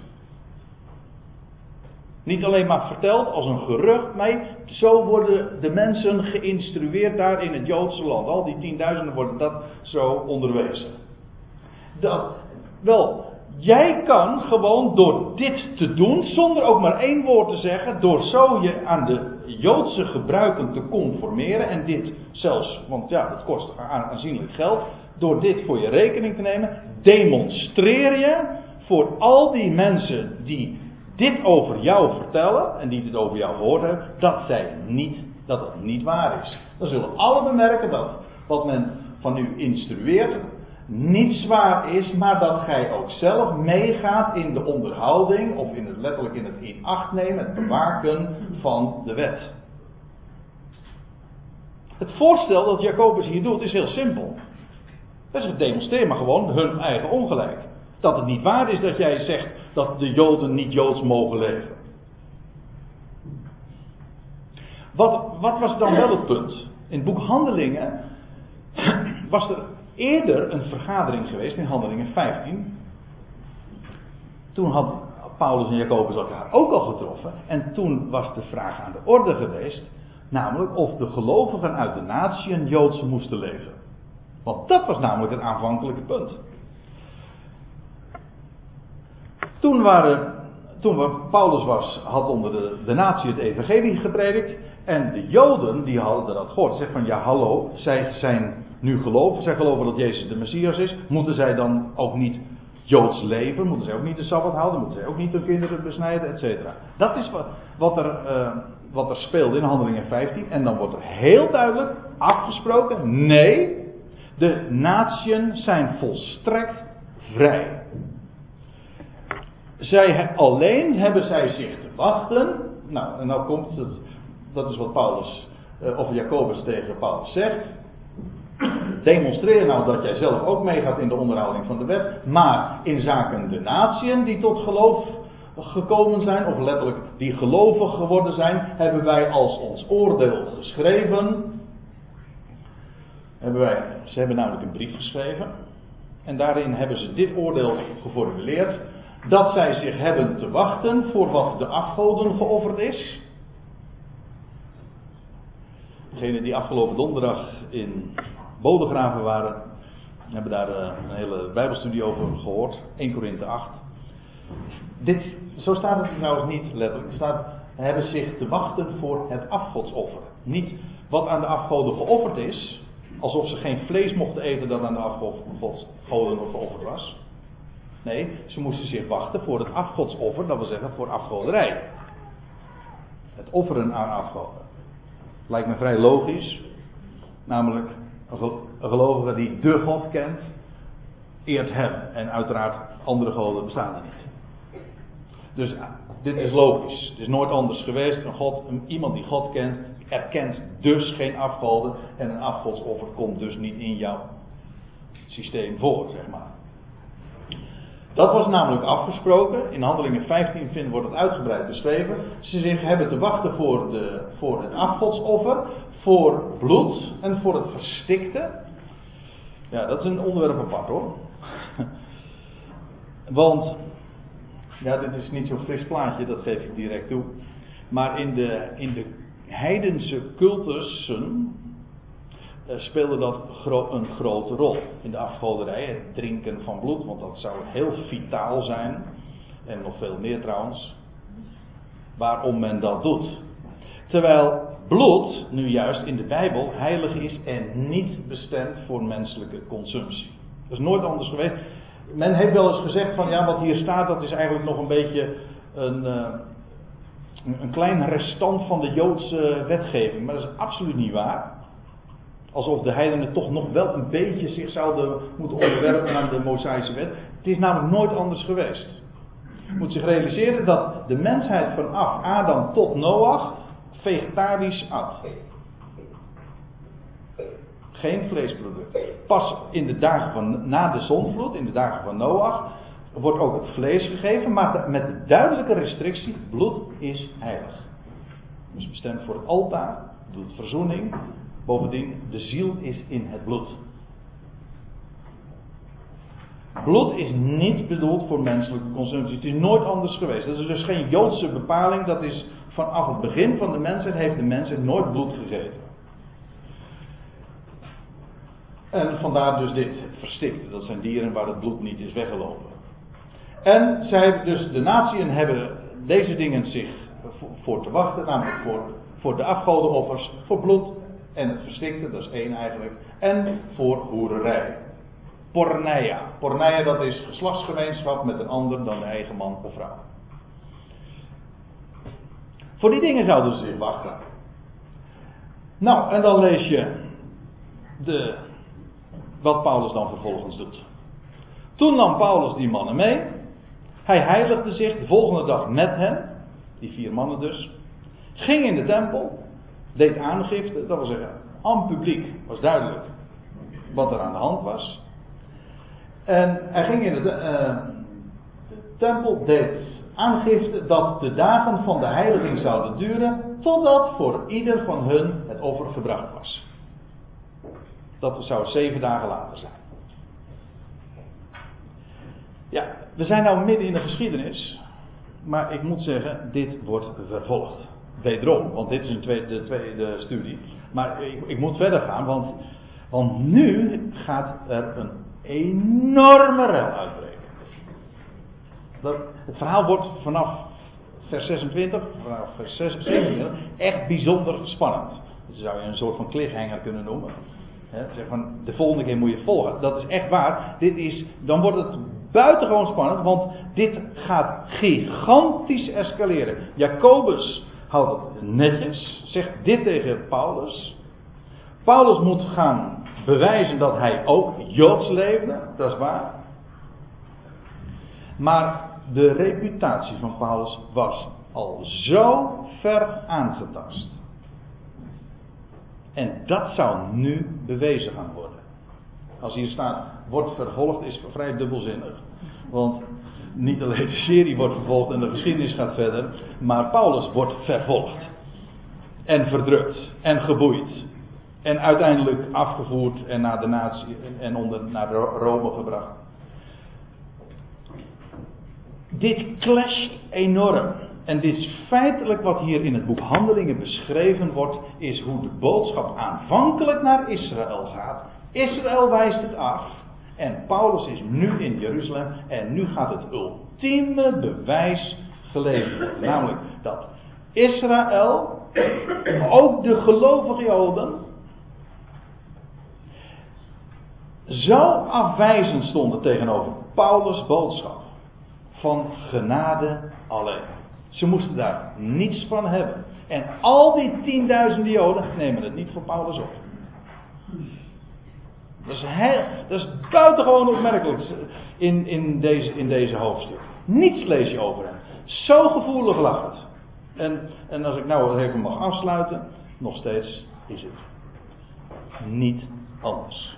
Niet alleen maar verteld als een gerucht, nee, zo worden de mensen geïnstrueerd daar in het Joodse land. Al die tienduizenden worden dat zo onderwezen. Dat, wel, jij kan gewoon door dit te doen, zonder ook maar één woord te zeggen, door zo je aan de Joodse gebruiken te conformeren en dit zelfs, want ja, dat kost aanzienlijk geld, door dit voor je rekening te nemen, demonstreer je voor al die mensen die dit over jou vertellen, en die dit over jou gehoord hebben, dat, zij niet, dat het niet waar is. Dan zullen alle bemerken dat wat men van u instrueert niet zwaar is, maar dat gij ook zelf meegaat in de onderhouding, of in het, letterlijk in het in acht nemen, het bewaken van de wet. Het voorstel dat Jacobus hier doet is heel simpel. Dat is demonstreer maar gewoon hun eigen ongelijk. Dat het niet waar is dat jij zegt dat de Joden niet Joods mogen leven. Wat, wat was dan wel het punt? In het boek Handelingen was er eerder een vergadering geweest in Handelingen 15. Toen had Paulus en Jacobus elkaar ook al getroffen. En toen was de vraag aan de orde geweest. Namelijk of de gelovigen uit de natie een Joodse moesten leven. Want dat was namelijk het aanvankelijke punt. Toen waren, toen Paulus was, had onder de, de natie het evangelie gepredikt. En de Joden die hadden dat gehoord. Zeg van ja hallo, zij zijn nu geloven. Zij geloven dat Jezus de Messias is. Moeten zij dan ook niet Joods leven? Moeten zij ook niet de Sabbat houden? Moeten zij ook niet hun kinderen besnijden? Etcetera. Dat is wat, wat er... Uh, wat er speelde in Handelingen 15. En dan wordt er heel duidelijk afgesproken: nee, de natieën zijn volstrekt vrij. Zij, alleen hebben zij zich te wachten. Nou, en nou komt het, dat is wat Paulus, uh, of Jacobus tegen Paulus zegt. Demonstreer nou dat jij zelf ook meegaat in de onderhouding van de wet. Maar in zaken de natieën die tot geloof gekomen zijn, of letterlijk die gelovig geworden zijn, hebben wij als ons oordeel geschreven. Hebben wij, ze hebben namelijk een brief geschreven. En daarin hebben ze dit oordeel geformuleerd. Dat zij zich hebben te wachten voor wat de afgoden geofferd is. Degenen die afgelopen donderdag in Bodegraven waren, hebben daar eh, een hele Bijbelstudie over gehoord. 1 Korinthe 8. Dit, zo staat het trouwens niet letterlijk. Het staat, hebben zich te wachten voor het afgodsoffer. Niet wat aan de afgoden geofferd is, alsof ze geen vlees mochten eten dat aan de afgoden geofferd was. Nee, ze moesten zich wachten voor het afgodsoffer, dat wil zeggen voor afgoderij. Het offeren aan afgoden. Lijkt me vrij logisch. Namelijk, een gelovige die de God kent, eert hem. En uiteraard, andere goden bestaan er niet. Dus dit is logisch. Het is nooit anders geweest. Een God, iemand die God kent, erkent dus geen afgoden. En een afgodsoffer komt dus niet in jouw systeem voor, zeg maar. Dat was namelijk afgesproken. In handelingen 15 vinden wordt het uitgebreid beschreven. Ze zich hebben te wachten voor, de, voor het afgodsoffer, voor bloed en voor het verstikte. Ja, dat is een onderwerp apart hoor. Want ja, dit is niet zo'n fris plaatje, dat geef ik direct toe. Maar in de, in de heidense cultussen speelde dat een grote rol. In de afgoderij, het drinken van bloed, want dat zou heel vitaal zijn. En nog veel meer trouwens. Waarom men dat doet. Terwijl bloed nu juist in de Bijbel heilig is en niet bestemd voor menselijke consumptie. Dat is nooit anders geweest men heeft wel eens gezegd van ja, wat hier staat, dat is eigenlijk nog een beetje een, uh, een klein restant van de Joodse wetgeving. Maar dat is absoluut niet waar. Alsof de heidenen toch nog wel een beetje zich zouden moeten onderwerpen aan de Mosaïsche wet. Het is namelijk nooit anders geweest. Je moet zich realiseren dat de mensheid vanaf Adam tot Noach vegetarisch at. Geen vleesproduct. Pas in de dagen van na de zonvloed, in de dagen van Noach, wordt ook het vlees gegeven, maar met de duidelijke restrictie: bloed is heilig. Dus bestemd voor het altaar, doet verzoening. Bovendien, de ziel is in het bloed. Bloed is niet bedoeld voor menselijke consumptie. Het is nooit anders geweest. Dat is dus geen Joodse bepaling. Dat is vanaf het begin van de mensheid heeft de mensheid nooit bloed gegeten. En vandaar dus dit verstikte. Dat zijn dieren waar het bloed niet is weggelopen. En zij, dus de natieën hebben deze dingen zich voor te wachten, namelijk voor, voor de afgodenoffers, voor bloed en het verstikte, dat is één eigenlijk, en voor hoererij. Porneia. Porneia dat is geslachtsgemeenschap met een ander dan de eigen man of vrouw. Voor die dingen zouden ze zich wachten. Nou, en dan lees je de wat Paulus dan vervolgens doet. Toen nam Paulus die mannen mee. Hij heiligde zich de volgende dag met hen, die vier mannen dus. Ging in de tempel, deed aangifte, dat wil zeggen, aan publiek was duidelijk wat er aan de hand was. En hij ging in de, uh, tempel deed aangifte dat de dagen van de heiliging zouden duren totdat voor ieder van hun het offer gebracht was. Dat zou zeven dagen later zijn. Ja, we zijn nou midden in de geschiedenis, maar ik moet zeggen, dit wordt vervolgd. Wederom, want dit is een tweede, de tweede studie. Maar ik, ik moet verder gaan, want, want nu gaat er een enorme rel uitbreken. Dat, het verhaal wordt vanaf vers 26, vanaf vers 27, echt bijzonder spannend. Dat zou je een soort van cliffhanger kunnen noemen. zeg van, de volgende keer moet je volgen. Dat is echt waar. Dit is, dan wordt het buitengewoon spannend, want dit gaat gigantisch escaleren. Jacobus houdt het netjes, zegt dit tegen Paulus. Paulus moet gaan bewijzen dat hij ook Joods leefde, dat is waar. Maar de reputatie van Paulus was al zo ver aangetast. En dat zou nu bewezen gaan worden. Als hier staat, wordt vervolgd, is vrij dubbelzinnig. Want niet alleen de serie wordt vervolgd en de geschiedenis gaat verder, maar Paulus wordt vervolgd. En verdrukt en geboeid. En uiteindelijk afgevoerd en naar de natie en onder, naar Rome gebracht. Dit clasht enorm. En dit is feitelijk wat hier in het boek Handelingen beschreven wordt, is hoe de boodschap aanvankelijk naar Israël gaat. Israël wijst het af. En Paulus is nu in Jeruzalem en nu gaat het ultieme bewijs geleverd worden. Namelijk dat Israël, ook de gelovige Joden, zo afwijzend stonden tegenover Paulus' boodschap van genade alleen. Ze moesten daar niets van hebben. En al die tienduizenden Joden nemen het niet voor Paulus op. Dat is, heel, dat buitengewoon opmerkelijk in, in, deze, in deze hoofdstuk. Niets lees je over hem. Zo gevoelig lag het. En, en als ik nou even mag afsluiten, nog steeds is het niet anders.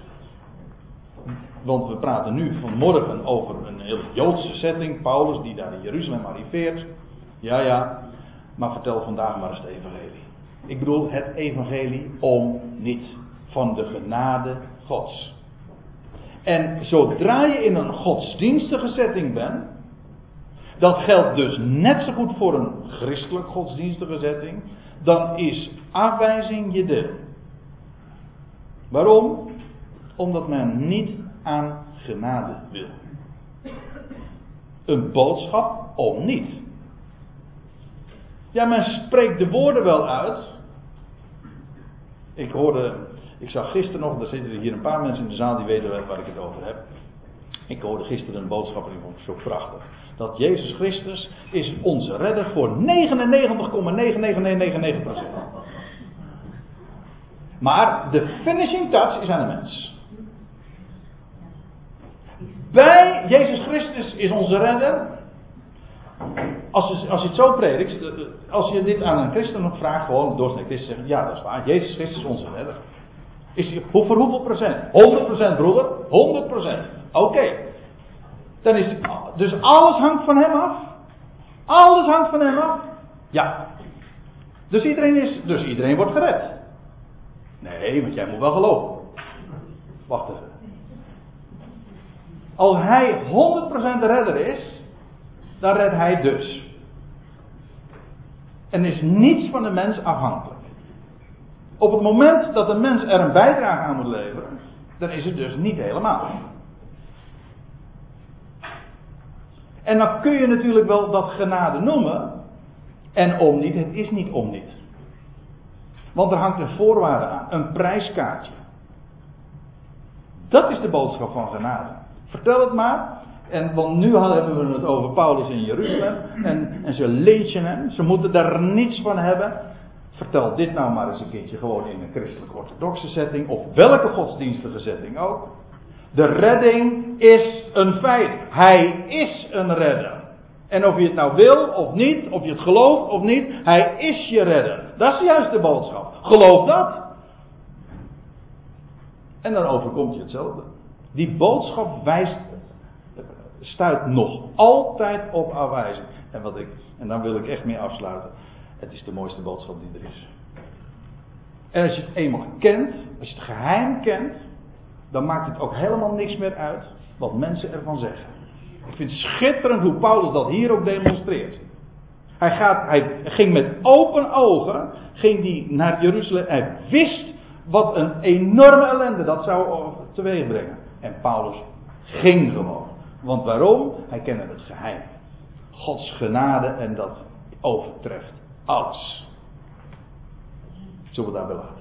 Want we praten nu vanmorgen over een heel Joodse setting. Paulus die daar in Jeruzalem arriveert. Ja, ja. Maar vertel vandaag maar eens het evangelie. Ik bedoel het evangelie om niet van de genade Gods. En zodra je in een godsdienstige setting bent, dat geldt dus net zo goed voor een christelijk godsdienstige setting, dan is afwijzing je deel. Waarom? Omdat men niet aan genade wil. Een boodschap om niet. Ja, men spreekt de woorden wel uit. Ik hoorde ik zag gisteren nog, er zitten hier een paar mensen in de zaal die weten waar ik het over heb. Ik hoorde gisteren een boodschap en ik vond het zo prachtig. Dat Jezus Christus is onze redder voor 99,99999%. Maar de finishing touch is aan de mens. Bij Jezus Christus is onze redder. Als je, als je het zo predikt, als je dit aan een christen vraagt, gewoon door zijn christen zeggen, ja dat is waar, Jezus Christus is onze redder. Is hij, voor hoeveel procent? 100% broeder? 100%. Oké. Dan is dus alles hangt van hem af. Alles hangt van hem af. Ja. Dus iedereen, is, dus iedereen wordt gered. Nee, want jij moet wel geloven. Wacht even. Als hij 100% de redder is, dan redt hij dus. En is niets van de mens afhankelijk. Op het moment dat een mens er een bijdrage aan moet leveren, dan is het dus niet helemaal. En dan kun je natuurlijk wel dat genade noemen. En om niet, het is niet om niet. Want er hangt een voorwaarde aan, een prijskaartje. Dat is de boodschap van genade. Vertel het maar. En want nu hebben we het over Paulus in Jeruzalem. En, en ze leedjen hem. Ze moeten daar niets van hebben. Vertel dit nou maar eens een keertje gewoon in een christelijk-orthodoxe setting, of welke godsdienstige setting ook. De redding is een feit. Hij is een redder. En of je het nou wil of niet, of je het gelooft of niet, hij is je redder. Dat is juist de boodschap. Geloof dat. En dan overkomt je hetzelfde. Die boodschap wijst stuit nog altijd op afwijzing. En, wat ik, en dan wil ik echt mee afsluiten. Het is de mooiste boodschap die er is. En als je het eenmaal kent, als je het geheim kent, dan maakt het ook helemaal niks meer uit wat mensen ervan zeggen. Ik vind het schitterend hoe Paulus dat hier ook demonstreert. Hij, gaat, hij ging met open ogen ging die naar Jeruzalem. Hij wist wat een enorme ellende dat zou teweeg brengen. En Paulus ging gewoon. Want waarom? Hij kende het geheim. Gods genade en dat overtreft alles. Zullen we daar willen